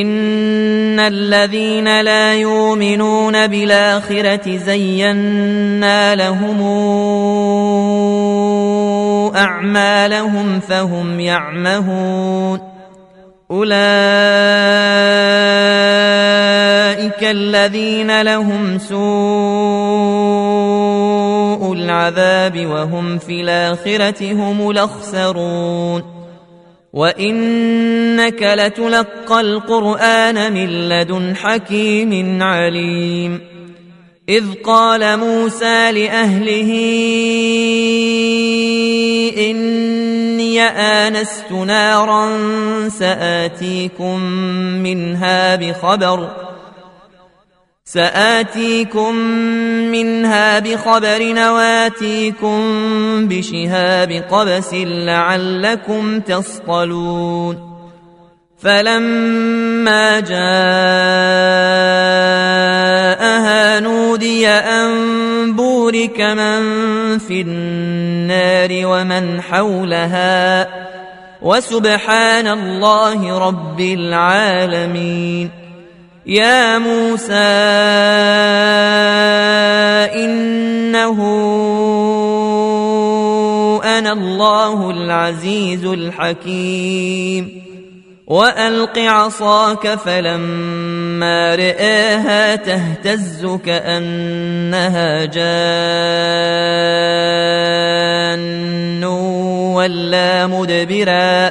إن الذين لا يؤمنون بالآخرة زينا لهم أعمالهم فهم يعمهون أولئك الذين لهم سوء العذاب وهم في الآخرة هم الأخسرون وإنك لتلقى القرآن من لدن حكيم عليم. إذ قال موسى لأهله إني آنست نارا سآتيكم منها بخبر سآتيكم منها بخبر نواتيكم بشهاب قبس لعلكم تصطلون. فلما جاءها نودي أن بورك من في النار ومن حولها وسبحان الله رب العالمين. يا موسى إنه أنا الله العزيز الحكيم. وألق عصاك فلما رآها تهتز كأنها جان ولا مدبرا.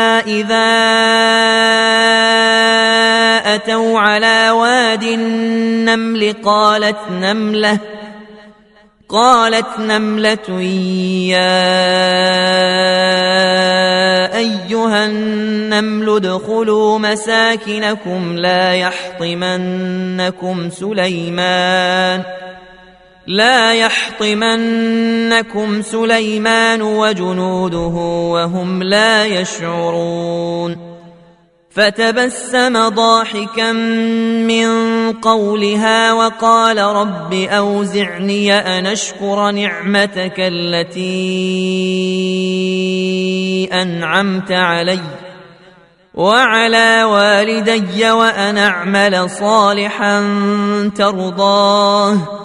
إذا أتوا على واد النمل قالت نملة قالت نملة يا أيها النمل ادخلوا مساكنكم لا يحطمنكم سليمان لا يحطمنكم سليمان وجنوده وهم لا يشعرون. فتبسم ضاحكا من قولها وقال رب أوزعني أن أشكر نعمتك التي أنعمت علي وعلى والدي وأن أعمل صالحا ترضاه.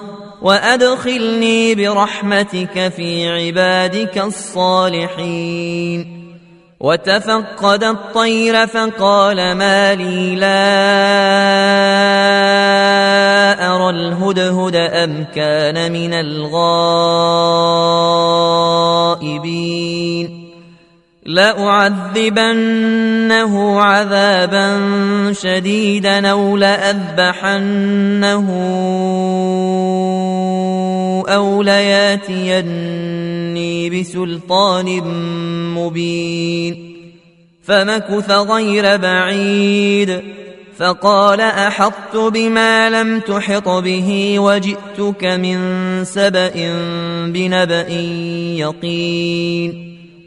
وادخلني برحمتك في عبادك الصالحين وتفقد الطير فقال ما لي لا ارى الهدهد ام كان من الغائبين لأعذبنه عذابا شديدا أو لأذبحنه أو لياتيني بسلطان مبين. فمكث غير بعيد. فقال أحطت بما لم تحط به وجئتك من سبأ بنبأ يقين.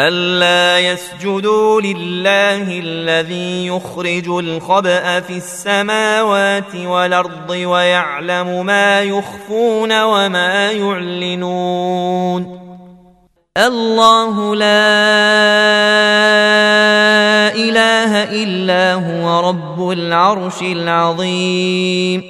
ألا يسجدوا لله الذي يخرج الخبأ في السماوات والأرض ويعلم ما يخفون وما يعلنون. الله لا إله إلا هو رب العرش العظيم.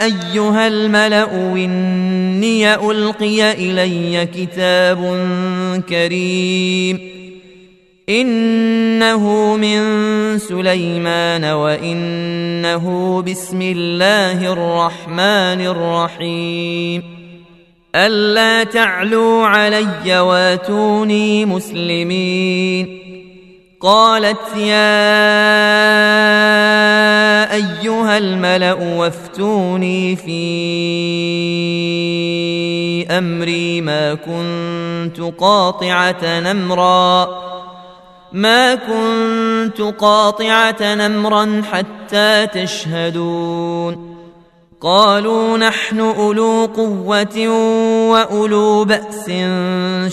أيها الملأ إني ألقي إلي كتاب كريم. إنه من سليمان وإنه بسم الله الرحمن الرحيم. ألا تعلوا علي واتوني مسلمين. قالت يا أيها الملأ وافتوني في أمري ما كنت قاطعة نمرا ما كنت قاطعة نمرا حتى تشهدون. قالوا نحن أولو قوة وأولو بأس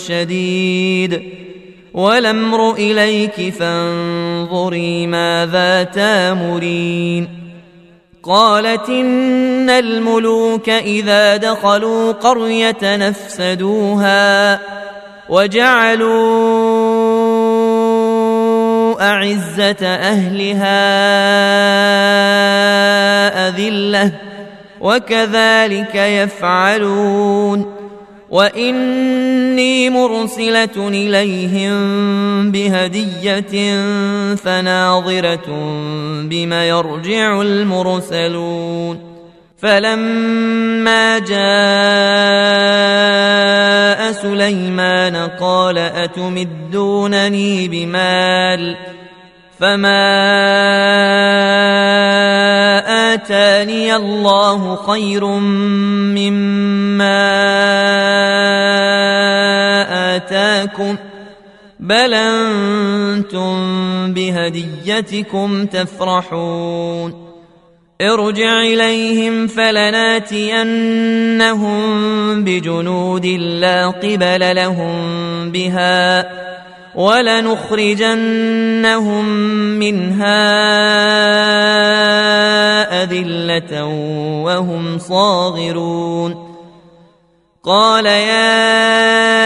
شديد. والامر إليك فانظري ماذا تامرين. قالت إن الملوك إذا دخلوا قرية نفسدوها وجعلوا أعزة أهلها أذلة وكذلك يفعلون. واني مرسله اليهم بهديه فناظره بم يرجع المرسلون فلما جاء سليمان قال اتمدونني بمال فما آتاني الله خير مما بل أنتم بهديتكم تفرحون ارجع إليهم فلناتينهم بجنود لا قبل لهم بها ولنخرجنهم منها أذلة وهم صاغرون قال يا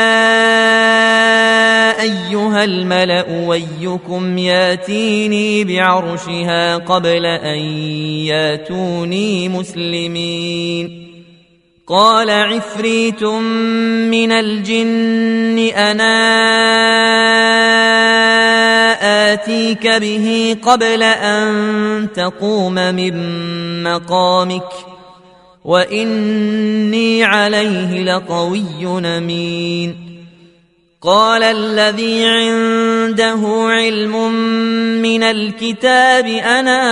أيها الملأ ويكم ياتيني بعرشها قبل أن ياتوني مسلمين. قال عفريت من الجن أنا آتيك به قبل أن تقوم من مقامك وإني عليه لقوي أمين. قال الذي عنده علم من الكتاب أنا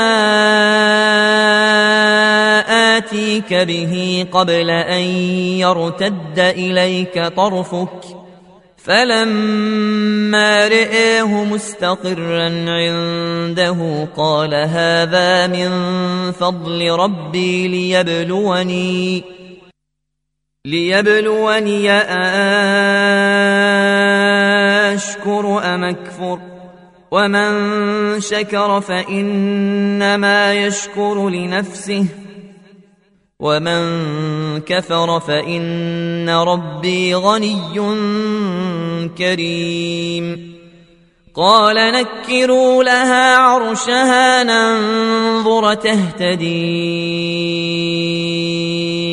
آتيك به قبل أن يرتد إليك طرفك. فلما رئيه مستقرا عنده قال هذا من فضل ربي ليبلوني ليبلوني أشكر أم أكفر ومن شكر فإنما يشكر لنفسه ومن كفر فإن ربي غني كريم قال نكروا لها عرشها ننظر تهتدي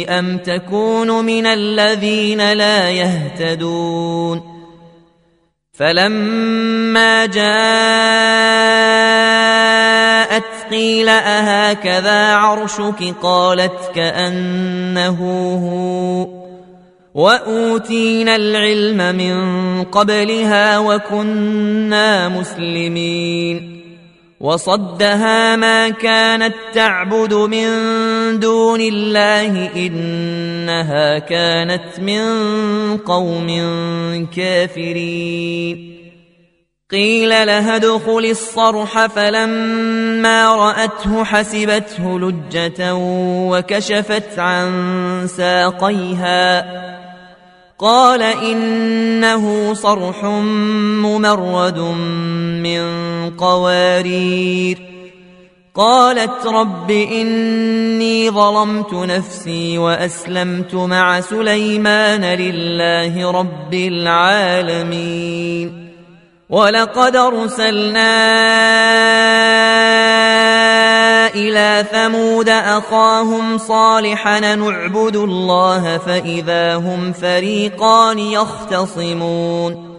أم تكون من الذين لا يهتدون فلما جاءت قيل أهكذا عرشك قالت كأنه هو وأوتينا العلم من قبلها وكنا مسلمين وصدها ما كانت تعبد من دون الله إنها كانت من قوم كافرين. قيل لها ادخل الصرح فلما رأته حسبته لجة وكشفت عن ساقيها. قال إنه صرح ممرد من قوارير. قالت رب إني ظلمت نفسي وأسلمت مع سليمان لله رب العالمين. ولقد أرسلنا إلى ثمود أخاهم صالحا نعبد الله فإذا هم فريقان يختصمون.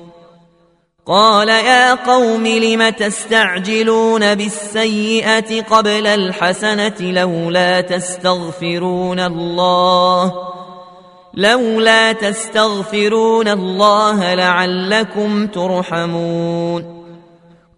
قال يا قوم لم تستعجلون بالسيئة قبل الحسنة لولا تستغفرون الله؟ لولا تستغفرون الله لعلكم ترحمون.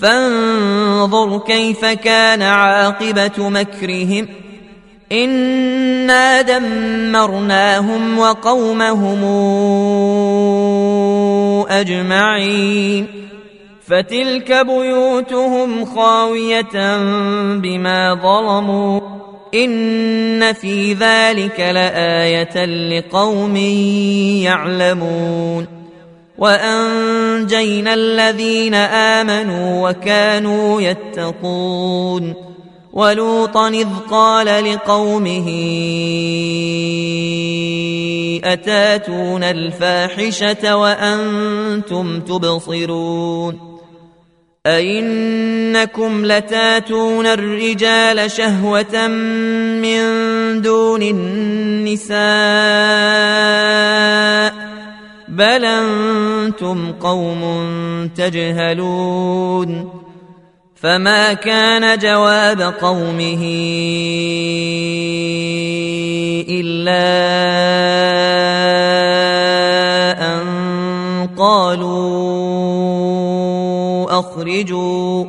فانظر كيف كان عاقبة مكرهم انا دمرناهم وقومهم أجمعين فتلك بيوتهم خاوية بما ظلموا إن في ذلك لآية لقوم يعلمون وأنجينا الذين آمنوا وكانوا يتقون ولوطا إذ قال لقومه أتاتون الفاحشة وأنتم تبصرون أئنكم لتاتون الرجال شهوة من دون النساء بل أنتم قوم تجهلون فما كان جواب قومه إلا أن قالوا أخرجوا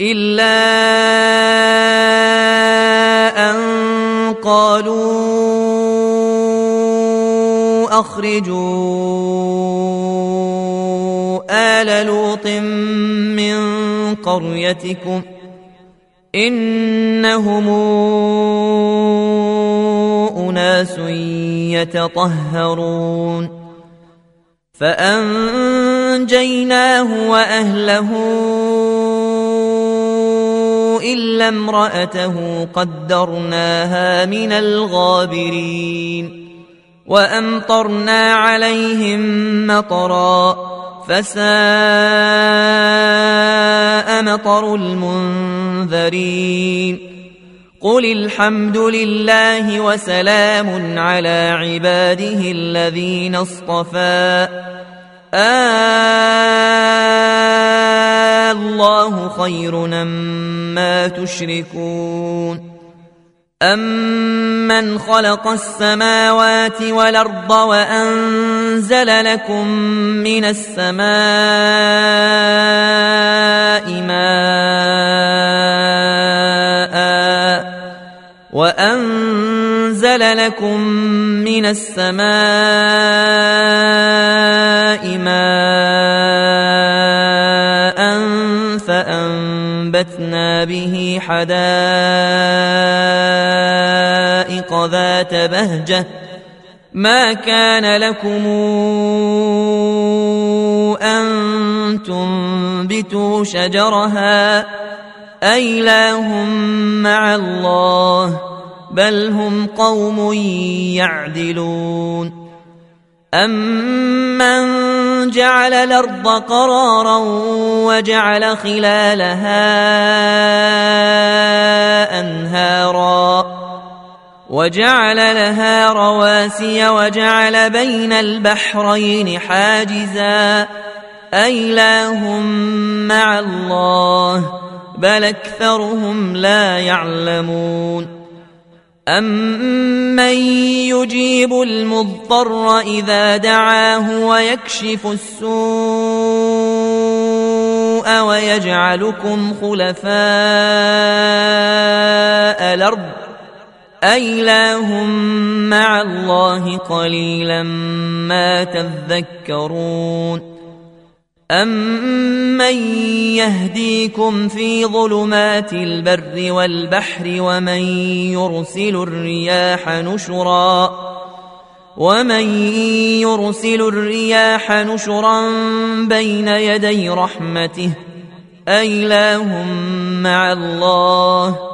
إلا أن قالوا أخرجوا آل لوط من قريتكم إنهم أناس يتطهرون فأنجيناه وأهله إلا امرأته قدرناها من الغابرين وأمطرنا عليهم مطرا فساء مطر المنذرين. قل الحمد لله وسلام على عباده الذين اصطفى. آه الله خير مما تشركون. أمن خلق السماوات والأرض وأنزل لكم من السماء ماء وأنزل لكم من السماء ماء فأنبتنا به حدائق ذات بهجة. ما كان لكم أن تنبتوا شجرها. أإله مع الله. بل هم قوم يعدلون. أمن جعل الأرض قرارا وجعل خلالها أنهارا. وجعل لها رواسي وجعل بين البحرين حاجزا. أإله مع الله بل أكثرهم لا يعلمون. أمن يجيب المضطر إذا دعاه ويكشف السوء ويجعلكم خلفاء الأرض. أإله مع الله قليلا ما تذكرون أمن يهديكم في ظلمات البر والبحر ومن يرسل الرياح نشرا ومن يرسل الرياح نشرا بين يدي رحمته أإله مع الله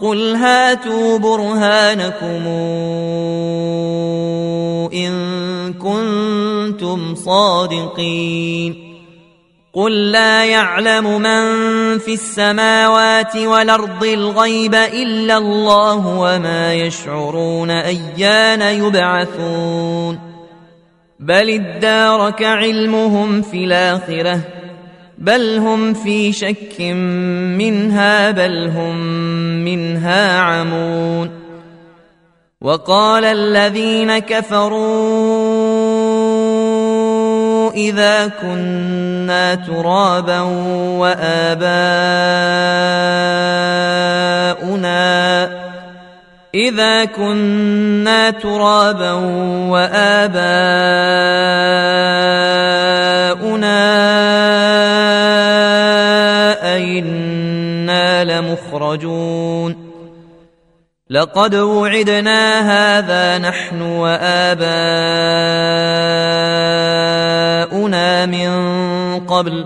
قل هاتوا برهانكم إن كنتم صادقين قل لا يعلم من في السماوات والارض الغيب الا الله وما يشعرون ايان يبعثون بل ادارك علمهم في الاخره بل هم في شك منها بل هم منها عمون وقال الذين كفروا إذا كنا ترابا وآباؤنا إذا كنا ترابا وآباؤنا أئنا لمخرجون لقد وعدنا هذا نحن وآباؤنا من قبل.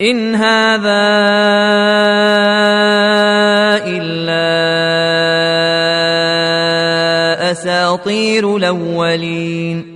إن هذا إلا أساطير الأولين.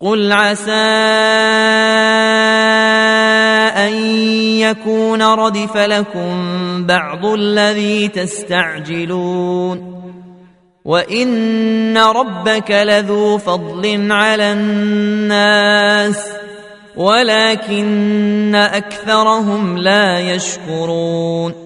قل عسى ان يكون ردف لكم بعض الذي تستعجلون وان ربك لذو فضل على الناس ولكن اكثرهم لا يشكرون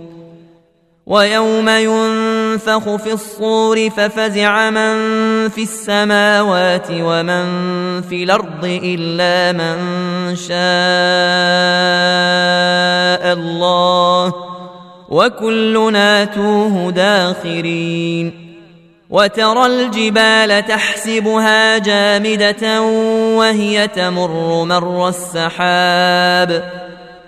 ويوم ينفخ في الصور ففزع من في السماوات ومن في الأرض إلا من شاء الله وكلنا توه داخرين وترى الجبال تحسبها جامدة وهي تمر مر السحاب